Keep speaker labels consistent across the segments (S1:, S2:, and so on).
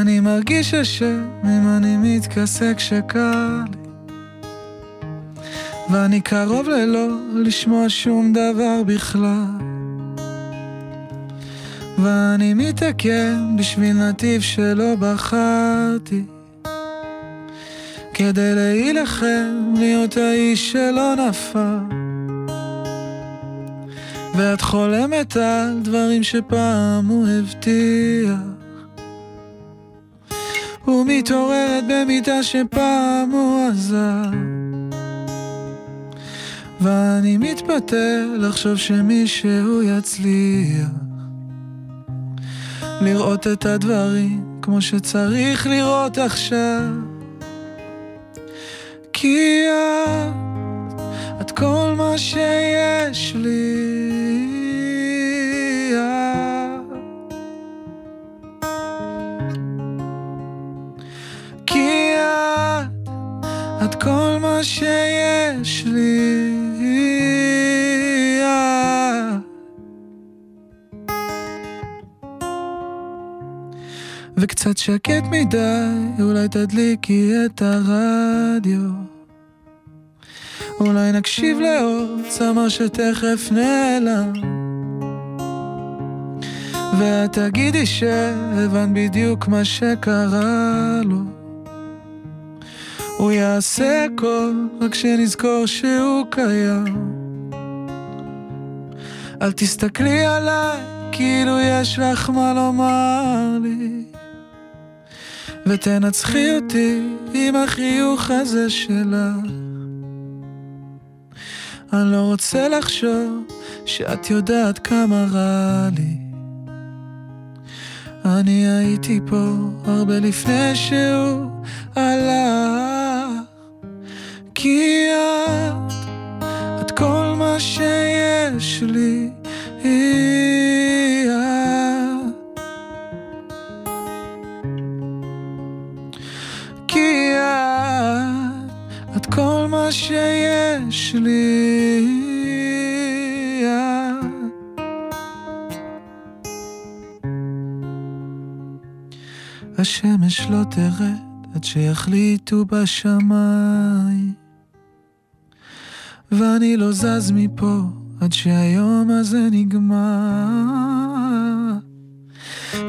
S1: אני מרגיש אשם אני מתכסה כשקר לי. ואני קרוב ללא לשמוע שום דבר בכלל. ואני מתעכב בשביל נתיב שלא בחרתי. כדי להילחם להיות האיש שלא נפל. ואת חולמת על דברים שפעם הוא הבטיח ומתעוררת במיטה שפעם הוא עזר ואני מתפתה לחשוב שמישהו יצליח לראות את הדברים כמו שצריך לראות עכשיו. כי את, את כל מה שיש לי את כל מה שיש לי וקצת שקט מדי, אולי תדליקי את הרדיו. אולי נקשיב לעוד צמר שתכף נעלם. ואת תגידי שהבנת בדיוק מה שקרה לו. הוא יעשה הכל רק שנזכור שהוא קיים. אל תסתכלי עליי כאילו יש לך מה לומר לי. ותנצחי אותי עם החיוך הזה שלך. אני לא רוצה לחשוב שאת יודעת כמה רע לי. אני הייתי פה הרבה לפני שהוא הלך. כי את, את כל מה שיש לי. היא את. כי את, את כל מה שיש לי. השמש לא תרד עד שיחליטו בשמיים ואני לא זז מפה עד שהיום הזה נגמר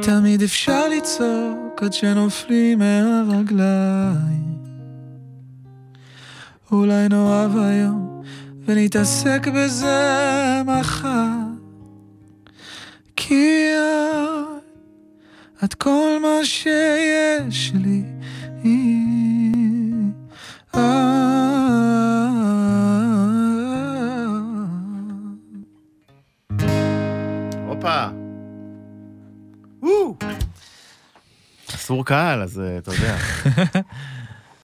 S1: תמיד אפשר לצעוק עד שנופלים מהרגליים אולי נאהב היום ונתעסק בזה מחר כי את, את כל מה שיש לי
S2: הופה. וואו. אסור קהל, אז אה, אתה יודע.